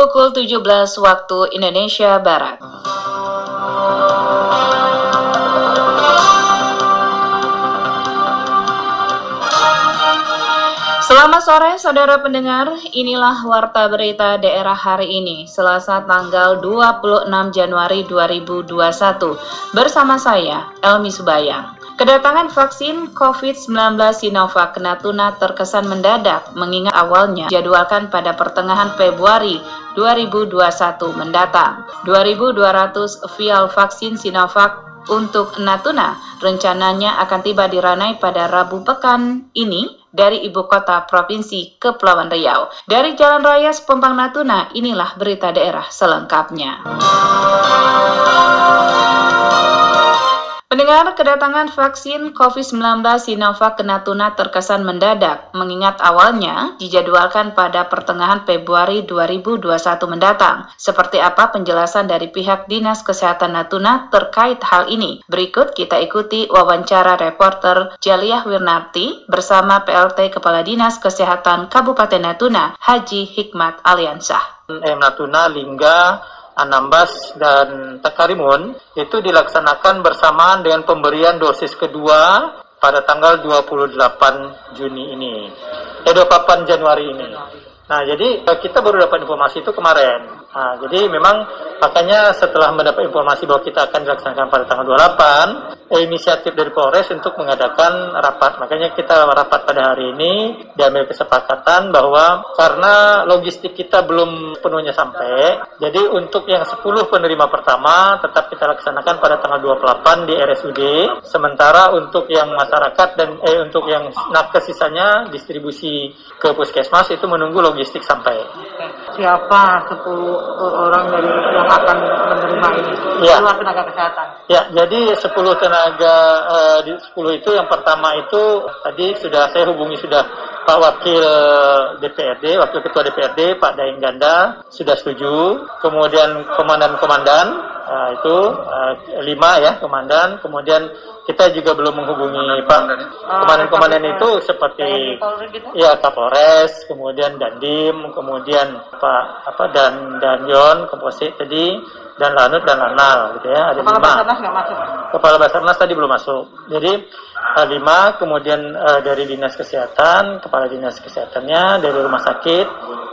pukul 17 waktu Indonesia Barat. Selamat sore saudara pendengar, inilah Warta Berita Daerah hari ini, Selasa tanggal 26 Januari 2021. Bersama saya, Elmi Subayang. Kedatangan vaksin COVID-19 Sinovac ke Natuna terkesan mendadak, mengingat awalnya jadwalkan pada pertengahan Februari 2021 mendatang. 2.200 vial vaksin Sinovac untuk Natuna rencananya akan tiba di Ranai pada Rabu pekan ini dari ibu kota provinsi Kepulauan Riau. Dari Jalan Raya Sepompang Natuna, inilah berita daerah selengkapnya. Pendengar kedatangan vaksin COVID-19 Sinovac ke Natuna terkesan mendadak, mengingat awalnya dijadwalkan pada pertengahan Februari 2021 mendatang. Seperti apa penjelasan dari pihak Dinas Kesehatan Natuna terkait hal ini? Berikut kita ikuti wawancara reporter Jaliah Wirnarti bersama PLT Kepala Dinas Kesehatan Kabupaten Natuna, Haji Hikmat Aliansah. Natuna, Lingga, Anambas dan Takarimun itu dilaksanakan bersamaan dengan pemberian dosis kedua pada tanggal 28 Juni ini. Eh 28 Januari ini. Nah, jadi eh, kita baru dapat informasi itu kemarin. Nah, jadi memang makanya setelah mendapat informasi bahwa kita akan dilaksanakan pada tanggal 28, eh, inisiatif dari Polres untuk mengadakan rapat. Makanya kita rapat pada hari ini diambil kesepakatan bahwa karena logistik kita belum penuhnya sampai, jadi untuk yang 10 penerima pertama tetap kita laksanakan pada tanggal 28 di RSUD, sementara untuk yang masyarakat dan eh untuk yang nakes sisanya distribusi ke puskesmas itu menunggu logistik sampai. Siapa 10 orang dari yang akan menerima ini ya. luar tenaga kesehatan. Ya, jadi 10 tenaga uh, di 10 itu yang pertama itu tadi sudah saya hubungi sudah Pak Wakil DPRD, Wakil Ketua DPRD Pak Daeng Ganda sudah setuju. Kemudian komandan-komandan uh, itu uh, lima ya komandan. Kemudian kita juga belum menghubungi Pak. Komandan-komandan itu seperti ya Kapolres, kemudian Dandim, kemudian Pak apa dan dan Yon Komposit tadi dan Lanut dan Lanal gitu ya ada Kepala lima. Basarnas nggak masuk. Kepala Basarnas tadi belum masuk. Jadi uh, lima, kemudian uh, dari dinas kesehatan, kepala dinas kesehatannya, dari rumah sakit,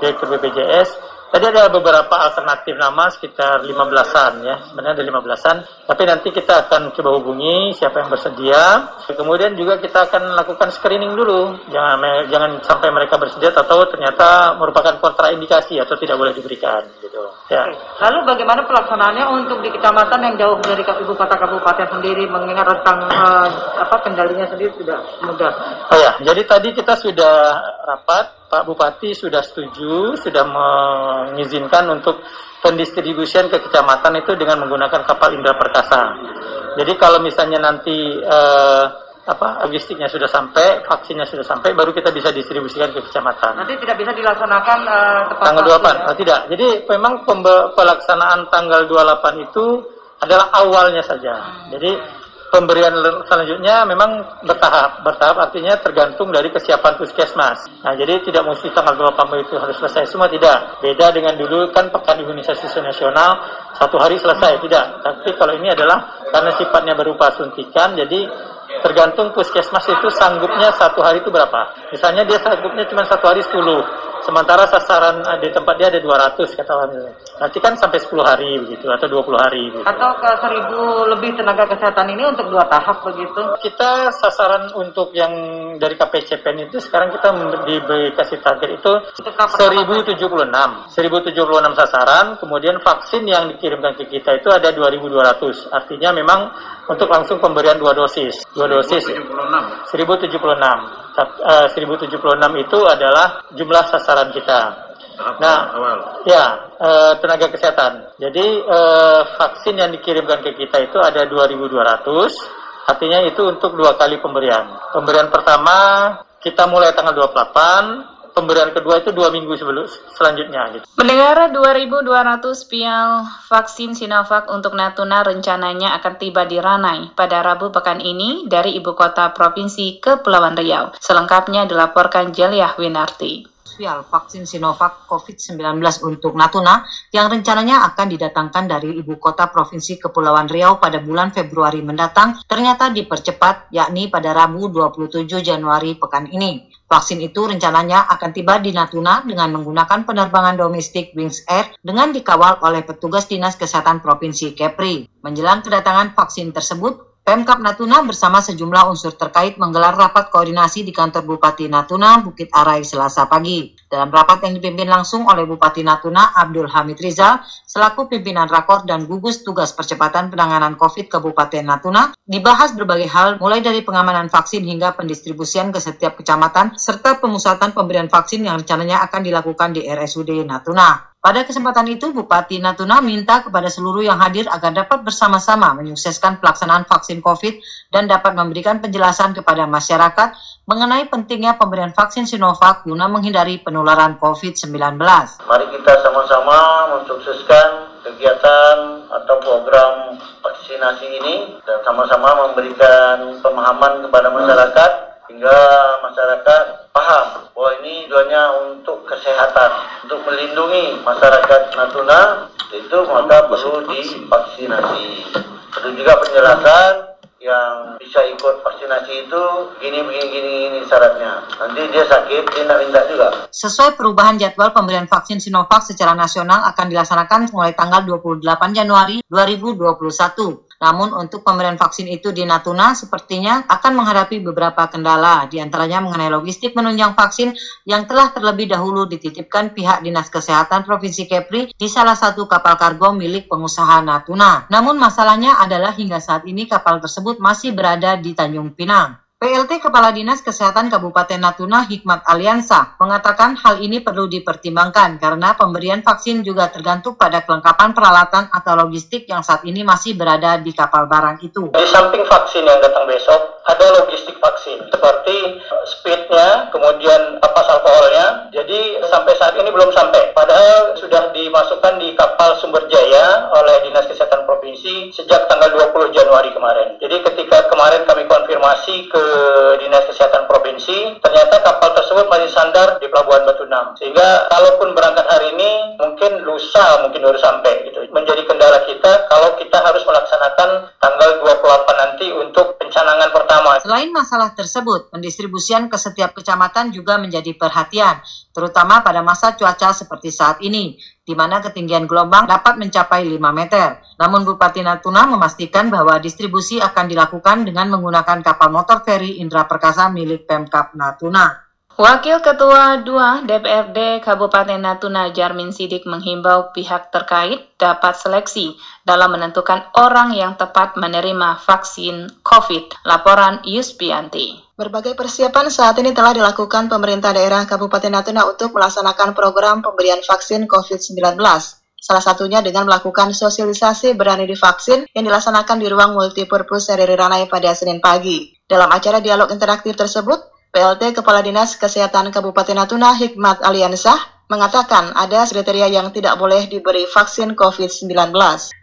direktur BPJS, Tadi ada beberapa alternatif nama sekitar 15-an ya, sebenarnya ada 15-an. Tapi nanti kita akan coba hubungi siapa yang bersedia. Kemudian juga kita akan lakukan screening dulu. Jangan jangan sampai mereka bersedia atau ternyata merupakan kontraindikasi atau tidak boleh diberikan Ya. Lalu bagaimana pelaksanaannya untuk di kecamatan yang jauh dari ibu kota kabupaten sendiri mengingat tentang uh, apa kendalinya sendiri tidak mudah. Oh ya, jadi tadi kita sudah rapat Pak Bupati sudah setuju, sudah mengizinkan untuk pendistribusian ke kecamatan itu dengan menggunakan kapal Indra Perkasa. Jadi kalau misalnya nanti eh, apa logistiknya sudah sampai, vaksinnya sudah sampai, baru kita bisa distribusikan ke kecamatan. Nanti tidak bisa dilaksanakan uh, tepat tanggal 28. Ya? Oh, tidak. Jadi memang pelaksanaan tanggal 28 itu adalah awalnya saja. Hmm. Jadi pemberian selanjutnya memang bertahap. Bertahap artinya tergantung dari kesiapan puskesmas. Nah, jadi tidak mesti tanggal 28 itu harus selesai semua, tidak. Beda dengan dulu kan pekan imunisasi nasional satu hari selesai, tidak. Tapi kalau ini adalah karena sifatnya berupa suntikan, jadi tergantung puskesmas itu sanggupnya satu hari itu berapa. Misalnya dia sanggupnya cuma satu hari 10, sementara sasaran di tempat dia ada 200 kata orang Nanti kan sampai 10 hari begitu atau 20 hari begitu. Atau ke 1000 lebih tenaga kesehatan ini untuk dua tahap begitu. Kita sasaran untuk yang dari KPCPN itu sekarang kita diberi kasih target itu 1076. 1076 sasaran, kemudian vaksin yang dikirimkan ke kita itu ada 2200. Artinya memang untuk langsung pemberian dua dosis. Dua dosis 1076. 1076. Uh, 1076 itu adalah jumlah sasaran kita. Nah, ya uh, tenaga kesehatan. Jadi uh, vaksin yang dikirimkan ke kita itu ada 2.200. Artinya itu untuk dua kali pemberian. Pemberian pertama kita mulai tanggal 28, pemberian kedua itu dua minggu sebelum selanjutnya. Gitu. Mendengar 2.200 pial vaksin Sinovac untuk Natuna rencananya akan tiba di Ranai pada Rabu pekan ini dari ibu kota provinsi Kepulauan Riau. Selengkapnya dilaporkan Jeliah Winarti. komersial vaksin Sinovac COVID-19 untuk Natuna yang rencananya akan didatangkan dari ibu kota Provinsi Kepulauan Riau pada bulan Februari mendatang ternyata dipercepat yakni pada Rabu 27 Januari pekan ini. Vaksin itu rencananya akan tiba di Natuna dengan menggunakan penerbangan domestik Wings Air dengan dikawal oleh petugas Dinas Kesehatan Provinsi Kepri. Menjelang kedatangan vaksin tersebut, Pemkap Natuna bersama sejumlah unsur terkait menggelar rapat koordinasi di kantor Bupati Natuna, Bukit Arai, Selasa pagi. Dalam rapat yang dipimpin langsung oleh Bupati Natuna, Abdul Hamid Rizal, selaku pimpinan rakor dan gugus tugas percepatan penanganan COVID Kabupaten Natuna, dibahas berbagai hal mulai dari pengamanan vaksin hingga pendistribusian ke setiap kecamatan, serta pemusatan pemberian vaksin yang rencananya akan dilakukan di RSUD Natuna. Pada kesempatan itu, Bupati Natuna minta kepada seluruh yang hadir agar dapat bersama-sama menyukseskan pelaksanaan vaksin COVID dan dapat memberikan penjelasan kepada masyarakat mengenai pentingnya pemberian vaksin Sinovac guna menghindari penularan COVID-19. Mari kita sama-sama mensukseskan kegiatan atau program vaksinasi ini dan sama-sama memberikan pemahaman kepada masyarakat hingga masyarakat paham bahwa ini tujuannya untuk kesehatan, untuk melindungi masyarakat Natuna, itu maka perlu divaksinasi. Perlu juga penjelasan yang bisa ikut vaksinasi itu gini begini gini gini syaratnya. Nanti dia sakit dia tidak minta juga. Sesuai perubahan jadwal pemberian vaksin Sinovac secara nasional akan dilaksanakan mulai tanggal 28 Januari 2021. Namun untuk pemberian vaksin itu di Natuna sepertinya akan menghadapi beberapa kendala, di antaranya mengenai logistik menunjang vaksin yang telah terlebih dahulu dititipkan pihak Dinas Kesehatan Provinsi Kepri di salah satu kapal kargo milik pengusaha Natuna. Namun masalahnya adalah hingga saat ini kapal tersebut masih berada di Tanjung Pinang. PLT Kepala Dinas Kesehatan Kabupaten Natuna Hikmat Aliansa mengatakan hal ini perlu dipertimbangkan karena pemberian vaksin juga tergantung pada kelengkapan peralatan atau logistik yang saat ini masih berada di kapal barang itu. Di samping vaksin yang datang besok, ada logistik vaksin seperti speednya, kemudian pas alkoholnya. Jadi sampai saat ini belum sampai. Padahal sudah dimasukkan di kapal Sumber Jaya oleh Dinas Kesehatan Provinsi sejak tanggal 20 Januari kemarin. Jadi ketika kemarin kami konfirmasi ke Dinas Kesehatan Provinsi, ternyata kapal tersebut masih sandar di Pelabuhan Batu Enam. Sehingga kalaupun berangkat hari ini, mungkin lusa mungkin baru sampai gitu. Menjadi kendala kita kalau kita harus melaksanakan tanggal 28 nanti untuk pencanangan pertama. Selain masalah tersebut, pendistribusian ke setiap kecamatan juga menjadi perhatian, terutama pada masa cuaca seperti saat ini, di mana ketinggian gelombang dapat mencapai 5 meter. Namun Bupati Natuna memastikan bahwa distribusi akan dilakukan dengan menggunakan kapal motor feri Indra Perkasa milik Pemkap Natuna. Wakil Ketua 2 DPRD Kabupaten Natuna Jarmin Sidik menghimbau pihak terkait dapat seleksi dalam menentukan orang yang tepat menerima vaksin COVID. Laporan Yuspianti. Berbagai persiapan saat ini telah dilakukan pemerintah daerah Kabupaten Natuna untuk melaksanakan program pemberian vaksin COVID-19. Salah satunya dengan melakukan sosialisasi berani divaksin yang dilaksanakan di ruang multipurpose Seriri Ranai pada Senin pagi. Dalam acara dialog interaktif tersebut, PLT Kepala Dinas Kesehatan Kabupaten Natuna Hikmat Aliansah mengatakan ada kriteria yang tidak boleh diberi vaksin COVID-19.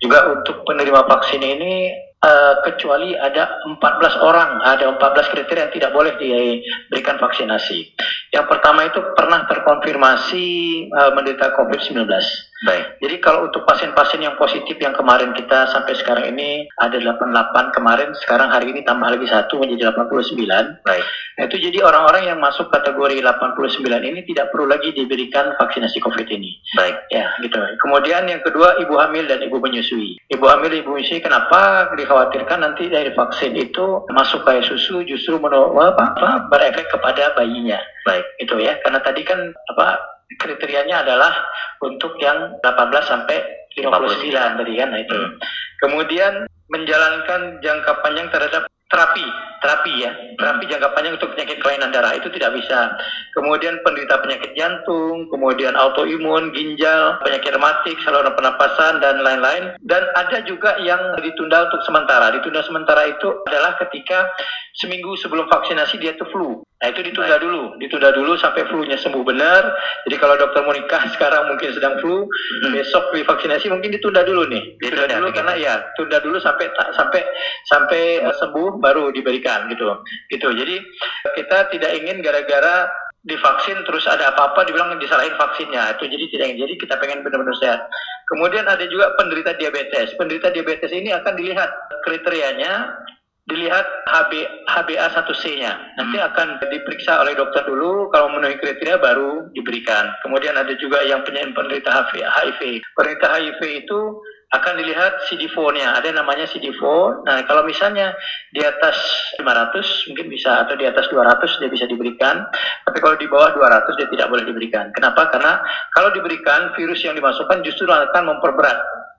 Juga untuk penerima vaksin ini uh, kecuali ada 14 orang, ada 14 kriteria yang tidak boleh diberikan vaksinasi. Yang pertama itu pernah terkonfirmasi uh, menderita COVID-19. Baik. Jadi kalau untuk pasien-pasien yang positif yang kemarin kita sampai sekarang ini ada 88 kemarin, sekarang hari ini tambah lagi satu menjadi 89. Baik. Nah, itu jadi orang-orang yang masuk kategori 89 ini tidak perlu lagi diberikan vaksinasi COVID ini. Baik. Ya, gitu. Kemudian yang kedua ibu hamil dan ibu menyusui. Ibu hamil ibu menyusui kenapa dikhawatirkan nanti dari vaksin itu masuk kayak susu justru menolak apa, apa berefek kepada bayinya. Baik. Itu ya. Karena tadi kan apa kriterianya adalah untuk yang 18 sampai 59 tadi kan nah itu. Hmm. Kemudian menjalankan jangka panjang terhadap terapi, terapi ya, terapi jangka panjang untuk penyakit kelainan darah itu tidak bisa. Kemudian penderita penyakit jantung, kemudian autoimun, ginjal, penyakit rematik, saluran pernapasan dan lain-lain. Dan ada juga yang ditunda untuk sementara. Ditunda sementara itu adalah ketika seminggu sebelum vaksinasi dia itu flu. Nah itu ditunda dulu, ditunda dulu sampai flu-nya sembuh benar. Jadi kalau dokter mau nikah sekarang mungkin sedang flu, hmm. besok divaksinasi mungkin ditunda dulu nih. Ditunda dulu karena ya tunda dulu sampai sampai sampai uh, sembuh baru diberikan gitu. Gitu. Jadi kita tidak ingin gara-gara divaksin terus ada apa-apa dibilang disalahin vaksinnya itu jadi tidak jadi kita pengen benar-benar sehat kemudian ada juga penderita diabetes penderita diabetes ini akan dilihat kriterianya dilihat HB, HbA1c-nya nanti hmm. akan diperiksa oleh dokter dulu kalau memenuhi kriteria baru diberikan kemudian ada juga yang penderita HIV penderita HIV itu akan dilihat CD4-nya. Ada namanya CD4. Nah, kalau misalnya di atas 500 mungkin bisa atau di atas 200 dia bisa diberikan. Tapi kalau di bawah 200 dia tidak boleh diberikan. Kenapa? Karena kalau diberikan virus yang dimasukkan justru akan memperberat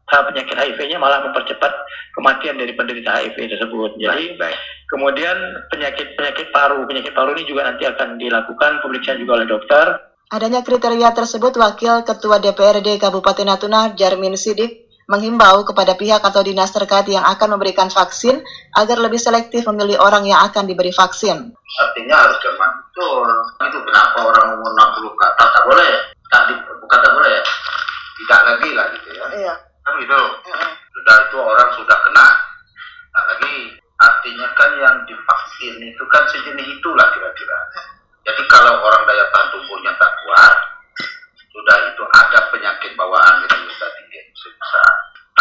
tahap penyakit HIV-nya malah mempercepat kematian dari penderita HIV tersebut. Jadi baik, baik. kemudian penyakit penyakit paru, penyakit paru ini juga nanti akan dilakukan pemeriksaan juga oleh dokter. Adanya kriteria tersebut Wakil Ketua DPRD Kabupaten Natuna Jarmin Sidik menghimbau kepada pihak atau dinas terkait yang akan memberikan vaksin agar lebih selektif memilih orang yang akan diberi vaksin. Artinya harus cermat betul. Itu kenapa orang umur 60 ke atas tak boleh? Tak bukan tak boleh. Tidak lagi lah gitu ya. Iya. Kan gitu. Sudah itu orang sudah kena, tak lagi. Artinya kan yang divaksin itu kan sejenis itulah kira-kira. Jadi kalau orang daya tahan tubuhnya tak kuat, sudah itu ada penyakit bawaan tadi bisa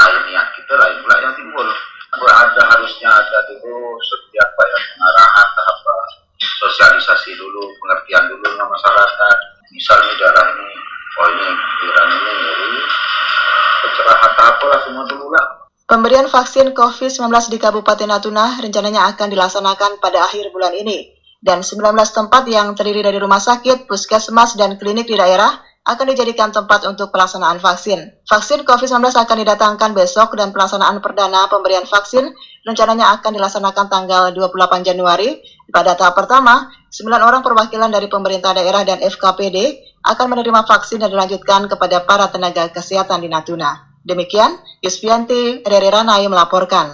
lain niat kita lain pula yang timbul ada harusnya ada dulu setiap yang pengarahan tahap sosialisasi dulu pengertian dulu dengan masyarakat misalnya daerah ini oh ini daerah ini Pemberian vaksin COVID-19 di Kabupaten Natuna rencananya akan dilaksanakan pada akhir bulan ini. Dan 19 tempat yang terdiri dari rumah sakit, puskesmas, dan klinik di daerah akan dijadikan tempat untuk pelaksanaan vaksin. Vaksin COVID-19 akan didatangkan besok dan pelaksanaan perdana pemberian vaksin rencananya akan dilaksanakan tanggal 28 Januari. Pada tahap pertama, 9 orang perwakilan dari pemerintah daerah dan FKPD akan menerima vaksin dan dilanjutkan kepada para tenaga kesehatan di Natuna. Demikian, Yuspianti dari Ranai melaporkan.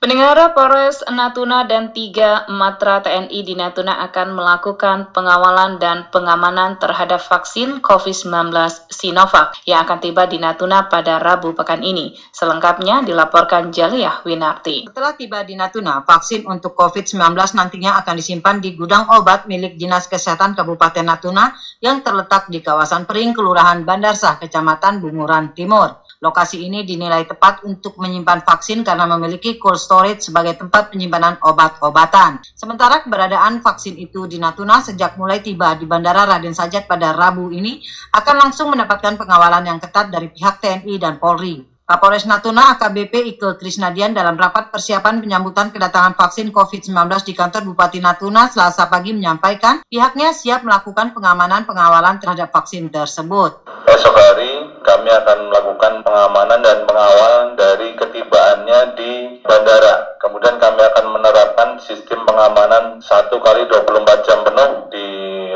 Pendengar Polres Natuna dan tiga matra TNI di Natuna akan melakukan pengawalan dan pengamanan terhadap vaksin COVID-19 Sinovac yang akan tiba di Natuna pada Rabu pekan ini. Selengkapnya dilaporkan Jaliah Winarti. Setelah tiba di Natuna, vaksin untuk COVID-19 nantinya akan disimpan di gudang obat milik Dinas Kesehatan Kabupaten Natuna yang terletak di kawasan Pering, Kelurahan Bandarsah, Kecamatan Bunguran Timur. Lokasi ini dinilai tepat untuk menyimpan vaksin karena memiliki cold storage sebagai tempat penyimpanan obat-obatan. Sementara keberadaan vaksin itu di Natuna sejak mulai tiba di Bandara Raden Sajat pada Rabu ini akan langsung mendapatkan pengawalan yang ketat dari pihak TNI dan Polri. Kapolres Natuna AKBP Ike Krisnadian dalam rapat persiapan penyambutan kedatangan vaksin COVID-19 di kantor Bupati Natuna selasa pagi menyampaikan pihaknya siap melakukan pengamanan pengawalan terhadap vaksin tersebut. Esok hari kami akan melakukan pengamanan dan pengawalan dari ketibaannya di bandara. Kemudian kami akan menerapkan sistem pengamanan 1 kali 24 jam penuh di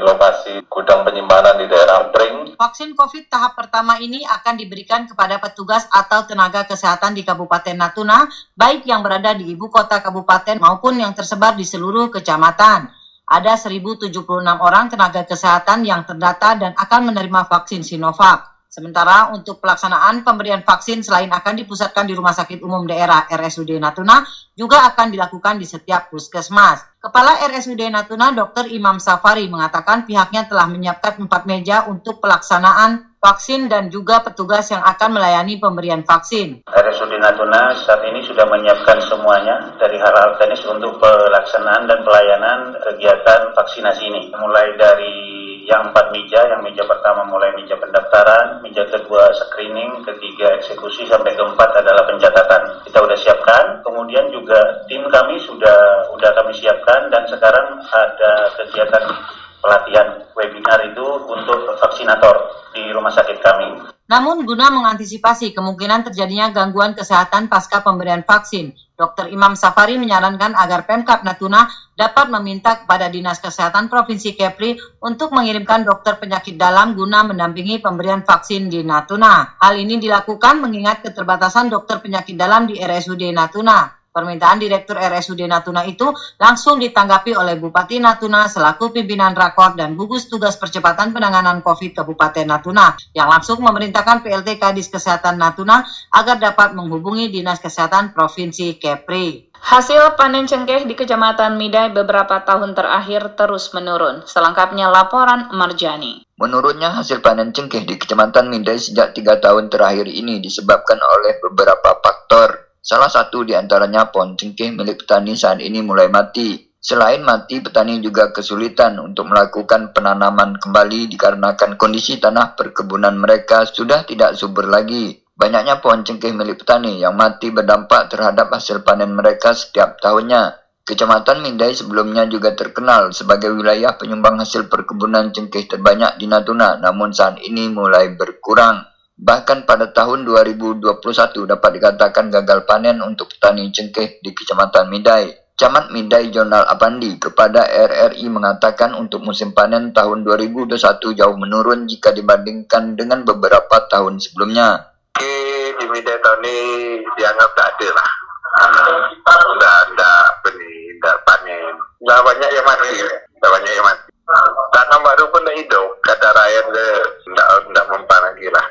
lokasi gudang penyimpanan di daerah Pring. Vaksin COVID tahap pertama ini akan diberikan kepada petugas atau tenaga kesehatan di Kabupaten Natuna, baik yang berada di ibu kota kabupaten maupun yang tersebar di seluruh kecamatan. Ada 1.076 orang tenaga kesehatan yang terdata dan akan menerima vaksin Sinovac. Sementara untuk pelaksanaan pemberian vaksin selain akan dipusatkan di Rumah Sakit Umum Daerah RSUD Natuna, juga akan dilakukan di setiap puskesmas. Kepala RSUD Natuna, Dr. Imam Safari, mengatakan pihaknya telah menyiapkan empat meja untuk pelaksanaan vaksin dan juga petugas yang akan melayani pemberian vaksin. RSUD Natuna saat ini sudah menyiapkan semuanya dari hal-hal teknis untuk pelaksanaan dan pelayanan kegiatan vaksinasi ini. Mulai dari yang empat meja, yang meja pertama mulai meja pendaftaran, meja kedua screening, ketiga eksekusi, sampai keempat adalah pencatatan. Kita sudah siapkan, kemudian juga tim kami sudah sudah kami siapkan dan sekarang ada kegiatan pelatihan webinar itu untuk vaksinator di rumah sakit kami. Namun guna mengantisipasi kemungkinan terjadinya gangguan kesehatan pasca pemberian vaksin, Dr. Imam Safari menyarankan agar Pemkap Natuna dapat meminta kepada Dinas Kesehatan Provinsi Kepri untuk mengirimkan dokter penyakit dalam guna mendampingi pemberian vaksin di Natuna. Hal ini dilakukan mengingat keterbatasan dokter penyakit dalam di RSUD Natuna. Permintaan Direktur RSUD Natuna itu langsung ditanggapi oleh Bupati Natuna selaku pimpinan rakor dan gugus tugas percepatan penanganan COVID Kabupaten Natuna yang langsung memerintahkan PLT Kadis Kesehatan Natuna agar dapat menghubungi Dinas Kesehatan Provinsi Kepri. Hasil panen cengkeh di Kecamatan Midai beberapa tahun terakhir terus menurun. Selengkapnya laporan Marjani. Menurutnya hasil panen cengkeh di Kecamatan Midai sejak tiga tahun terakhir ini disebabkan oleh beberapa faktor Salah satu di antaranya pohon cengkeh milik petani saat ini mulai mati. Selain mati, petani juga kesulitan untuk melakukan penanaman kembali dikarenakan kondisi tanah perkebunan mereka sudah tidak subur lagi. Banyaknya pohon cengkeh milik petani yang mati berdampak terhadap hasil panen mereka setiap tahunnya. Kecamatan Mindai sebelumnya juga terkenal sebagai wilayah penyumbang hasil perkebunan cengkeh terbanyak di Natuna, namun saat ini mulai berkurang. Bahkan pada tahun 2021 dapat dikatakan gagal panen untuk petani cengkeh di Kecamatan Midai. Camat Midai Jonal Apandi kepada RRI mengatakan untuk musim panen tahun 2021 jauh menurun jika dibandingkan dengan beberapa tahun sebelumnya. Di Midai tahun ini dianggap tak ada lah. Tidak benih, tidak panen. Tidak banyak yang mati. Tidak banyak yang mati. Tanam baru pun hidup. Kata rakyat tidak mempan lagi lah.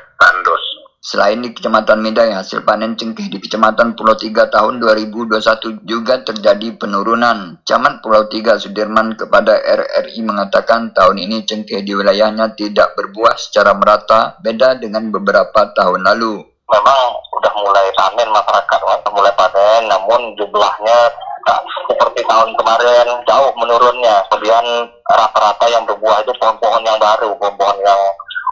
Selain di Kecamatan Midai, hasil panen cengkeh di Kecamatan Pulau Tiga tahun 2021 juga terjadi penurunan. Camat Pulau Tiga Sudirman kepada RRI mengatakan tahun ini cengkeh di wilayahnya tidak berbuah secara merata, beda dengan beberapa tahun lalu. Memang sudah mulai panen masyarakat, mulai panen, namun jumlahnya tak seperti tahun kemarin jauh menurunnya. Kemudian rata-rata yang berbuah itu pohon-pohon yang baru, pohon-pohon yang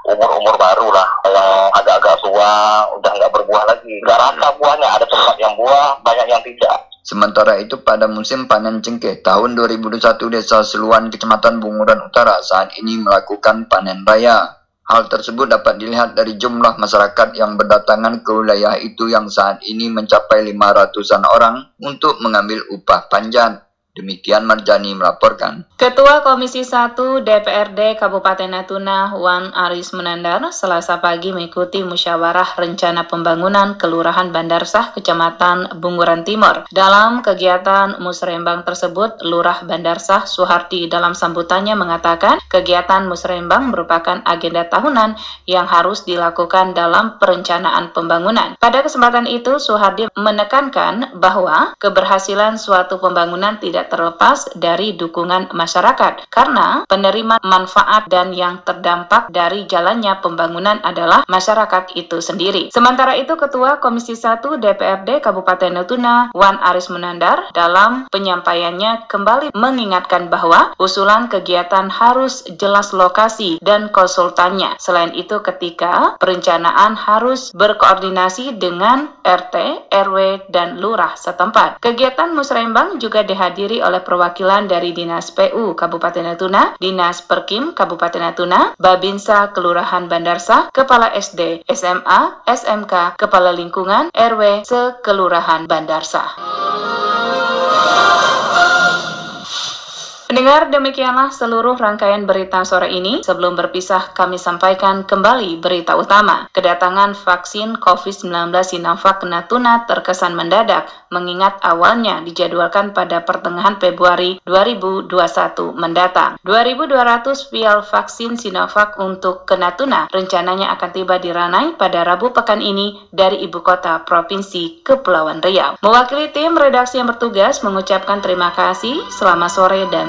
umur-umur baru lah yang agak-agak tua udah nggak berbuah lagi nggak rata buahnya ada tempat yang buah banyak yang tidak Sementara itu pada musim panen cengkeh tahun 2021 Desa Seluan Kecamatan Bunguran Utara saat ini melakukan panen raya. Hal tersebut dapat dilihat dari jumlah masyarakat yang berdatangan ke wilayah itu yang saat ini mencapai 500-an orang untuk mengambil upah panjang. Demikian Marjani melaporkan. Ketua Komisi 1 DPRD Kabupaten Natuna Wan Aris Menandar selasa pagi mengikuti musyawarah rencana pembangunan Kelurahan Bandar Sah Kecamatan Bunguran Timur. Dalam kegiatan musrembang tersebut, Lurah Bandar Sah Suhardi dalam sambutannya mengatakan kegiatan musrembang merupakan agenda tahunan yang harus dilakukan dalam perencanaan pembangunan. Pada kesempatan itu, Suhardi menekankan bahwa keberhasilan suatu pembangunan tidak tidak terlepas dari dukungan masyarakat karena penerima manfaat dan yang terdampak dari jalannya pembangunan adalah masyarakat itu sendiri. Sementara itu Ketua Komisi 1 DPRD Kabupaten Natuna Wan Aris Menandar dalam penyampaiannya kembali mengingatkan bahwa usulan kegiatan harus jelas lokasi dan konsultannya. Selain itu ketika perencanaan harus berkoordinasi dengan RT, RW, dan lurah setempat. Kegiatan musrembang juga dihadiri dihadiri oleh perwakilan dari Dinas PU Kabupaten Natuna, Dinas Perkim Kabupaten Natuna, Babinsa Kelurahan Bandarsa, Kepala SD, SMA, SMK, Kepala Lingkungan, RW, Sekelurahan Bandarsa. Pendengar, demikianlah seluruh rangkaian berita sore ini. Sebelum berpisah, kami sampaikan kembali berita utama. Kedatangan vaksin COVID-19 Sinovac Natuna terkesan mendadak, mengingat awalnya dijadwalkan pada pertengahan Februari 2021 mendatang. 2.200 vial vaksin Sinovac untuk ke Natuna rencananya akan tiba di Ranai pada Rabu pekan ini dari ibu kota Provinsi Kepulauan Riau. Mewakili tim redaksi yang bertugas mengucapkan terima kasih, selamat sore dan